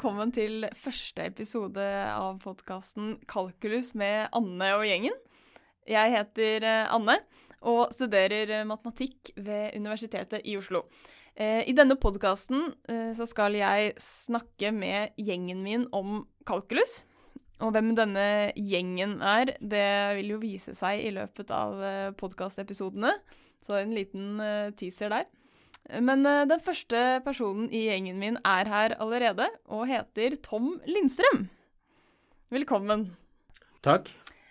velkommen til første episode av podkasten Kalkulus med Anne og gjengen. Jeg heter eh, Anne og studerer eh, matematikk ved Universitetet i Oslo. Eh, I denne podkasten skal jeg snakke med gjengen min om kalkulus. Og hvem denne gjengen er, det vil jo vise seg i løpet av podkastepisodene. Så en liten teaser der. Men uh, den første personen i gjengen min er her allerede, og heter Tom Lindstrøm. Velkommen. Takk.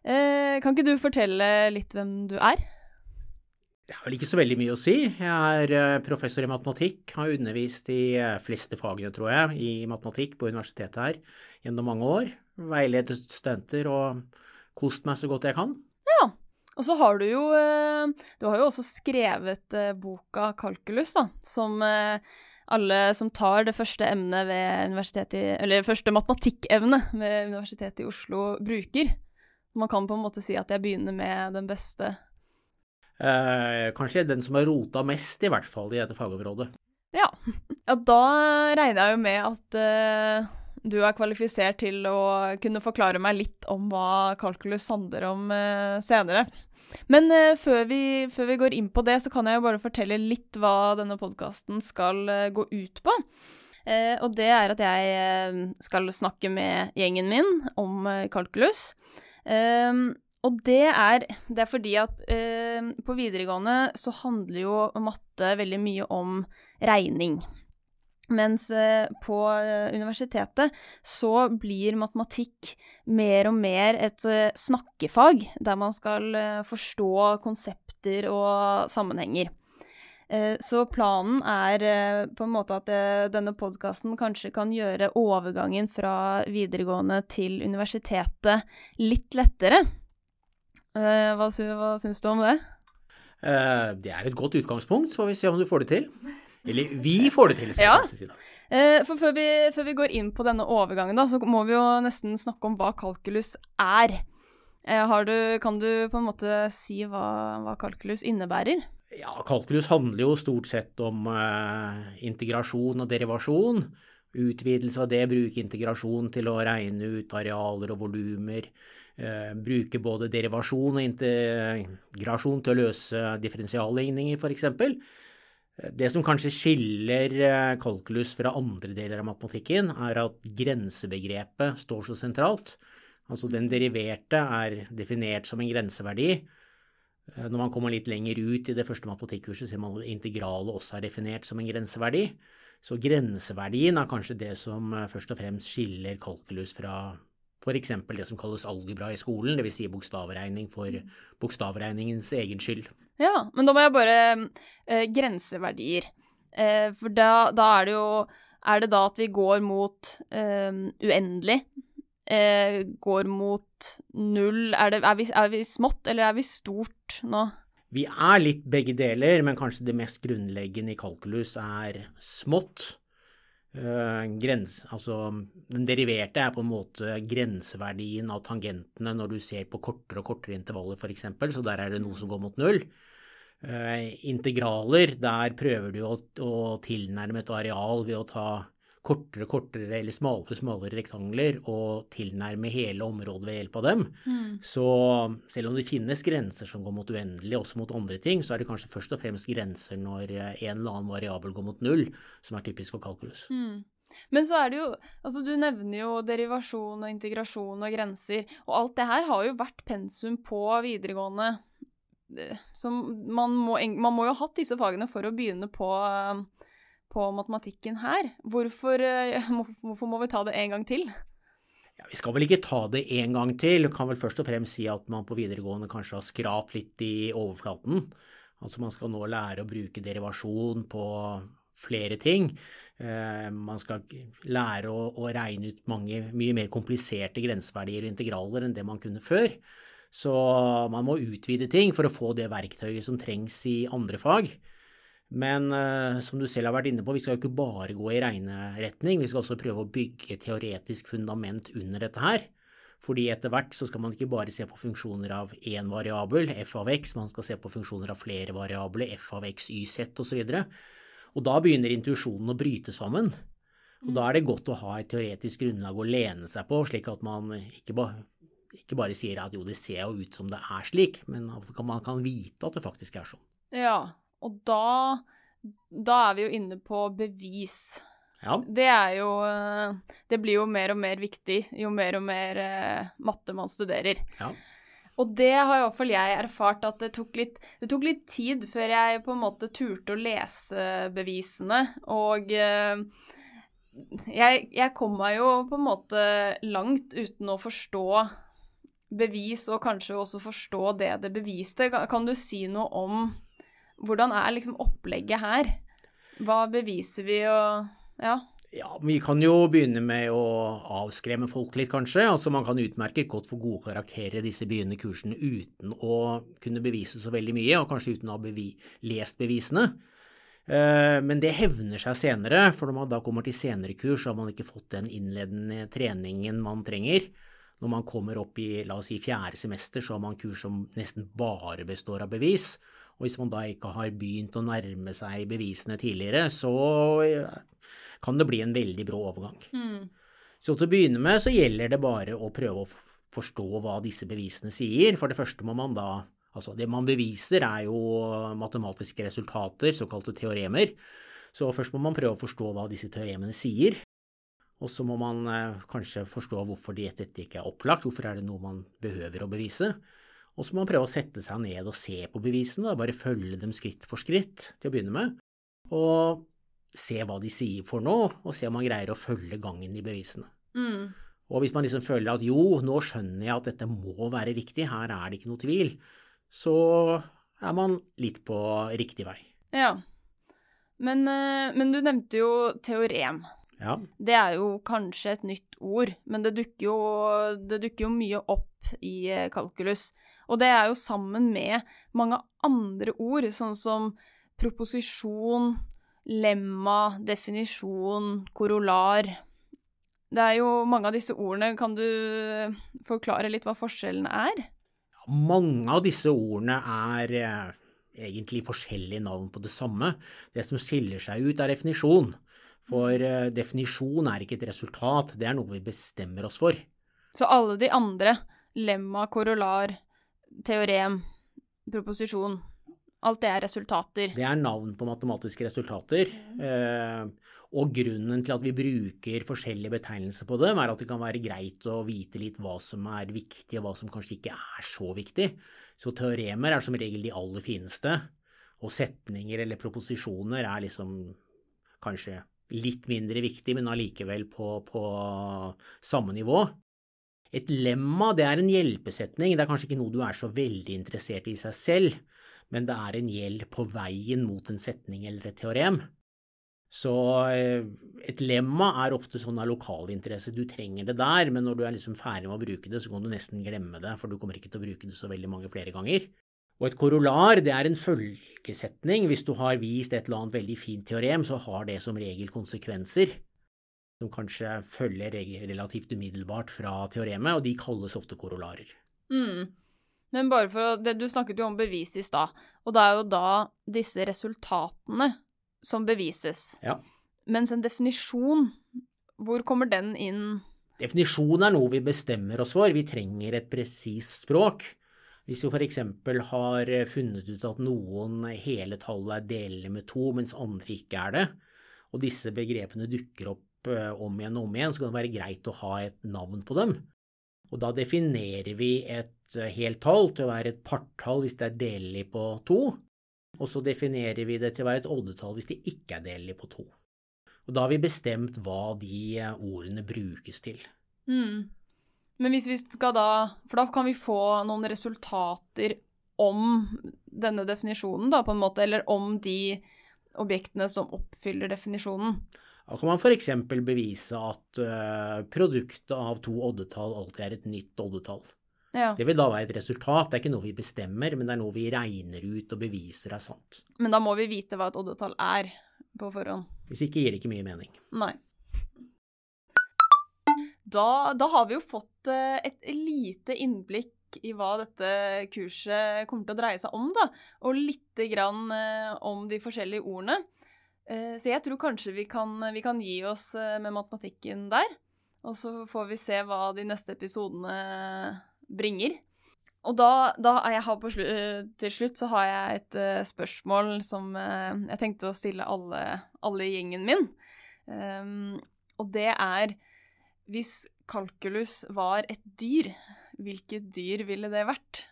Uh, kan ikke du fortelle litt hvem du er? Det er vel ikke så veldig mye å si. Jeg er uh, professor i matematikk, har undervist i fleste fagene, tror jeg, i matematikk på universitetet her gjennom mange år. Veiledet studenter og kost meg så godt jeg kan. Og så har du jo eh, Du har jo også skrevet eh, boka 'Kalkulus', da, som eh, alle som tar det første emnet ved universitetet Eller første matematikkevne ved Universitetet i Oslo, bruker. Man kan på en måte si at jeg begynner med den beste. Eh, kanskje den som har rota mest, i hvert fall, i dette fagområdet. Ja. ja da regner jeg jo med at uh, du er kvalifisert til å kunne forklare meg litt om hva kalkulus handler om uh, senere. Men uh, før, vi, før, vi, går inn på det, så kan jeg jo bare fortelle litt hva denne podkasten skal uh, gå ut på. Og det er at jeg skal snakke med gjengen min om kalkulus. og det er, det er, fordi at på videregående så handler jo matte veldig mye om regning. Mens eh, på eh, universitetet så blir matematikk mer og mer et eh, snakkefag, der man skal forstå konsepter og sammenhenger. Så planen er på en måte at denne podkasten kanskje kan gjøre overgangen fra videregående til universitetet litt lettere. Hva, hva syns du om det? Det er et godt utgangspunkt, så får vi se om du får det til. Eller vi får det til, skal jeg si. da. Eh, for før vi, før vi, går inn på denne overgangen, da, så må vi jo nesten snakke om hva kalkulus er. Eh, du, kan du på en måte si hva, hva, kalkulus innebærer? Ja, kalkulus handler jo stort sett om eh, integrasjon og derivasjon. Utvidelse av det, bruke integrasjon til å regne ut arealer og volumer. Eh, bruke både derivasjon og integrasjon til å løse differensialligninger, f.eks. Det som kanskje skiller eh, kalkulus fra andre deler av matematikken, er at grensebegrepet står så sentralt. Altså den deriverte er definert som en grenseverdi. Eh, når man kommer litt lenger ut i det første matematikkurset, ser man at integralet også er definert som en grenseverdi. Så grenseverdien er kanskje det som eh, først og fremst skiller kalkulus fra f.eks. det som kalles algebra i skolen, dvs. Si bokstavregning for bokstavregningens egen skyld. Ja, men da må jeg bare eh, Grenseverdier. Eh, for da, da, er det jo Er det da at vi går mot eh, uendelig? Eh, går mot null? Er, det, er, vi, er vi smått, eller er vi stort nå? Vi er litt begge deler, men kanskje det mest grunnleggende i kalkulus er smått. Uh, grens, altså, den deriverte er på en måte grenseverdien av tangentene når du ser på kortere og kortere intervaller, f.eks., så der er det noe som går mot null. Uh, integraler, der prøver du å, å tilnærme et areal ved å ta kortere, kortere eller smalere, smalere rektangler og tilnærme hele området ved hjelp av dem. Mm. Så selv om det finnes grenser som går mot uendelig, også mot andre ting, så er det kanskje først og fremst grenser når en eller annen variabel går mot null, som er typisk for kalkulus. Mm. Men så er det jo Altså, du nevner jo derivasjon og integrasjon og grenser, og alt det her har jo vært pensum på videregående. Eh, så man må, man må jo ha hatt disse fagene for å begynne på på matematikken her. Hvorfor, eh, hvorfor, må vi ta det en gang til? Ja, vi skal vel ikke ta det en gang til. Vi kan vel først og fremst si at man på videregående kanskje har skrapt litt i overflaten. Altså man skal nå lære å bruke derivasjon på flere ting. Eh, man skal lære å regne ut mange mye mer kompliserte grenseverdier og integraler enn det man kunne før. Så man må utvide ting for å få det verktøyet som trengs i andre fag. Men uh, som du selv har vært inne på, vi skal jo ikke bare gå i regneretning, vi skal også prøve å bygge teoretisk fundament under dette her. Fordi etter hvert så skal man ikke bare se på funksjoner av én variabel, f av x, man skal se på funksjoner av flere variabler, f av x, y, z osv. Og, da begynner intuisjonen å bryte sammen. Og Da er det godt å ha et teoretisk grunnlag å lene seg på, slik at man ikke, ba, ikke bare sier at jo, det ser jo ut som det er slik, men at man kan vite at det faktisk er sånn. Ja, og da, da er vi jo inne på bevis. Ja. Det er jo eh, Det blir jo mer og mer viktig jo mer og mer eh, matte man studerer. Ja. Og det har i hvert fall jeg erfart at det tok, litt, det tok litt tid før jeg på en måte turte å lese bevisene. Og eh, jeg, jeg kom meg jo på en måte langt uten å forstå bevis, og kanskje også forstå det det beviste. Kan, kan du si noe om hvordan er liksom opplegget her? Hva beviser vi, og ja. Ja, Vi kan jo begynne med å avskremme folk litt, kanskje. Altså Man kan utmerket godt få gode karakterer i disse begynnende kursene uten å kunne bevise så veldig mye, og kanskje uten å ha bevi lest bevisene. Eh, men det hevner seg senere, for når man da kommer til senere kurs, så har man ikke fått den innledende treningen man trenger. Når man kommer opp i la oss si, fjerde semester, så har man kurs som nesten bare består av bevis. Og hvis man da ikke har begynt å nærme seg bevisene tidligere, så kan det bli en veldig brå overgang. Mm. Så til å begynne med så gjelder det bare å prøve å forstå hva disse bevisene sier. For det første må man da Altså, det man beviser er jo matematiske resultater, såkalte teoremer. Så først må man prøve å forstå hva disse teoremene sier. Og så må man eh, kanskje forstå hvorfor dette ikke er opplagt, hvorfor er det noe man behøver å bevise. Og så må man prøve å sette seg ned og se på bevisene, bare følge dem skritt for skritt til å begynne med. Og se hva de sier for noe, og se om man greier å følge gangen i bevisene. Mm. Og hvis man liksom føler at jo, nå skjønner jeg at dette må være riktig, her er det ikke noe tvil, så er man litt på riktig vei. Ja. Men, eh, men du nevnte jo teorem. Ja, Det er jo kanskje et nytt ord, men det dukker jo, det dukker jo mye opp i eh, kalkulus. Og det er jo sammen med mange andre ord, sånn som proposisjon, lemma, definisjon, korolar. Det er jo mange av disse ordene. Kan du forklare litt hva forskjellen er? mange av disse ordene er eh, egentlig forskjellige navn på det samme. Det som skiller seg ut, er definisjon. For eh, definisjon er ikke et resultat, det er noe vi bestemmer oss for. Så alle de andre, lemma, korolar, teorem, proposisjon, alt det er resultater. Det er navn på matematiske resultater. Eh, og grunnen til at vi bruker forskjellige betegnelser på dem, er at det kan være greit å vite litt hva som er viktig, og hva som kanskje ikke er så viktig. Så teoremer er som regel de aller fineste, og setninger eller proposisjoner er liksom kanskje litt mindre viktig, men allikevel på, på samme nivå. Et lemma det er en hjelpesetning, det er kanskje ikke noe du er så veldig interessert i seg selv, men det er en hjelp på veien mot en setning eller et teorem. Så eh, et lemma er ofte sånn av lokalinteresse, du trenger det der, men når du er liksom ferdig med å bruke det, så kan du nesten glemme det, for du kommer ikke til å bruke det så veldig mange flere ganger. Og et korollar, det er en følgesetning. Hvis du har vist et eller annet veldig fint teorem, så har det som regel konsekvenser som kanskje følger relativt umiddelbart fra teoremet, og de kalles ofte korollarer. Mm. Men bare for det, Du snakket jo om bevis i stad, og det er jo da disse resultatene som bevises. Ja. Mens en definisjon, hvor kommer den inn? Definisjon er noe vi bestemmer oss for. Vi trenger et presist språk. Hvis vi f.eks. har funnet ut at noen hele tall er delelig med to, mens andre ikke er det, og disse begrepene dukker opp eh, om igjen og om igjen, så kan det være greit å ha et navn på dem. Og da definerer vi et eh, helt tall til å være et partall hvis det er delelig på to, og så definerer vi det til å være et oddetall hvis det ikke er delelig på to. Og da har vi bestemt hva de eh, ordene brukes til. Mm. Men hvis vi skal da For da kan vi få noen resultater om denne definisjonen, da, på en måte, eller om de objektene som oppfyller definisjonen. Da kan man f.eks. bevise at uh, produktet av to oddetall alltid er et nytt oddetall. Ja. Det vil da være et resultat, det er ikke noe vi bestemmer, men det er noe vi regner ut og beviser er sant. Men da må vi vite hva et oddetall er på forhånd. Hvis ikke gir det ikke mye mening. Nei. Da, da har vi jo fått eh, et lite innblikk i hva dette kurset kommer til å dreie seg om, da. Og lite grann eh, om de forskjellige ordene. Eh, så jeg tror kanskje vi kan, vi kan gi oss med matematikken der. Og så får vi se hva de neste episodene bringer. Og da, da slu, til slutt så har jeg et spørsmål som jeg tenkte å stille alle i gjengen min. Um, og det er Hvis kalkulus var et dyr, hvilket dyr ville det vært?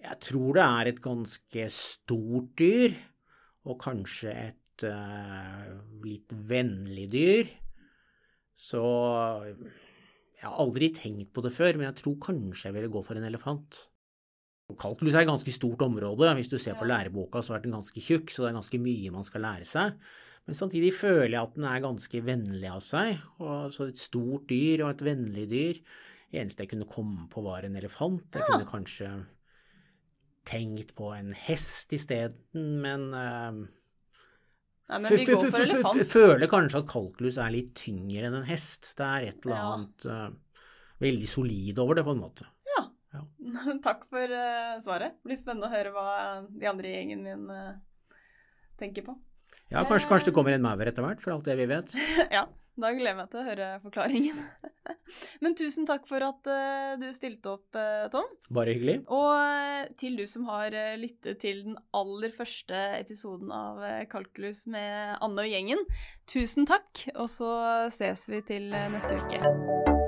Jeg tror det er et ganske stort dyr, og kanskje et uh, litt vennlig dyr. Så jeg har aldri tenkt på det før, men jeg tror kanskje jeg ville gå for en elefant. Kalkulus er et ganske stort område. Hvis du ser på læreboka, så er den ganske tjukk, så det er ganske mye man skal lære seg. Men samtidig føler jeg at den er ganske vennlig av seg. Og så et stort dyr og et vennlig dyr. Det eneste jeg kunne komme på, var en elefant. Jeg kunne kanskje tenkt på en hest isteden, men uh, Nei, men vi går for elefant. Føler kanskje at kalkulus er litt tyngre enn en hest. Det er et eller annet uh, veldig solid over det, på en måte. Ja. ja. Takk for uh, svaret. Det blir spennende å høre hva de andre i gjengen min uh, tenker på. Ja, kanskje, kanskje det kommer en maur etter hvert, for alt det vi vet. ja. Da gleder jeg meg til å høre forklaringen. Men tusen takk for at uh, du stilte opp, uh, Tom. Bare hyggelig. Og uh, til du som har lyttet til den aller første episoden av Kalkulus med Anne og gjengen, tusen takk, og så ses vi til neste uke.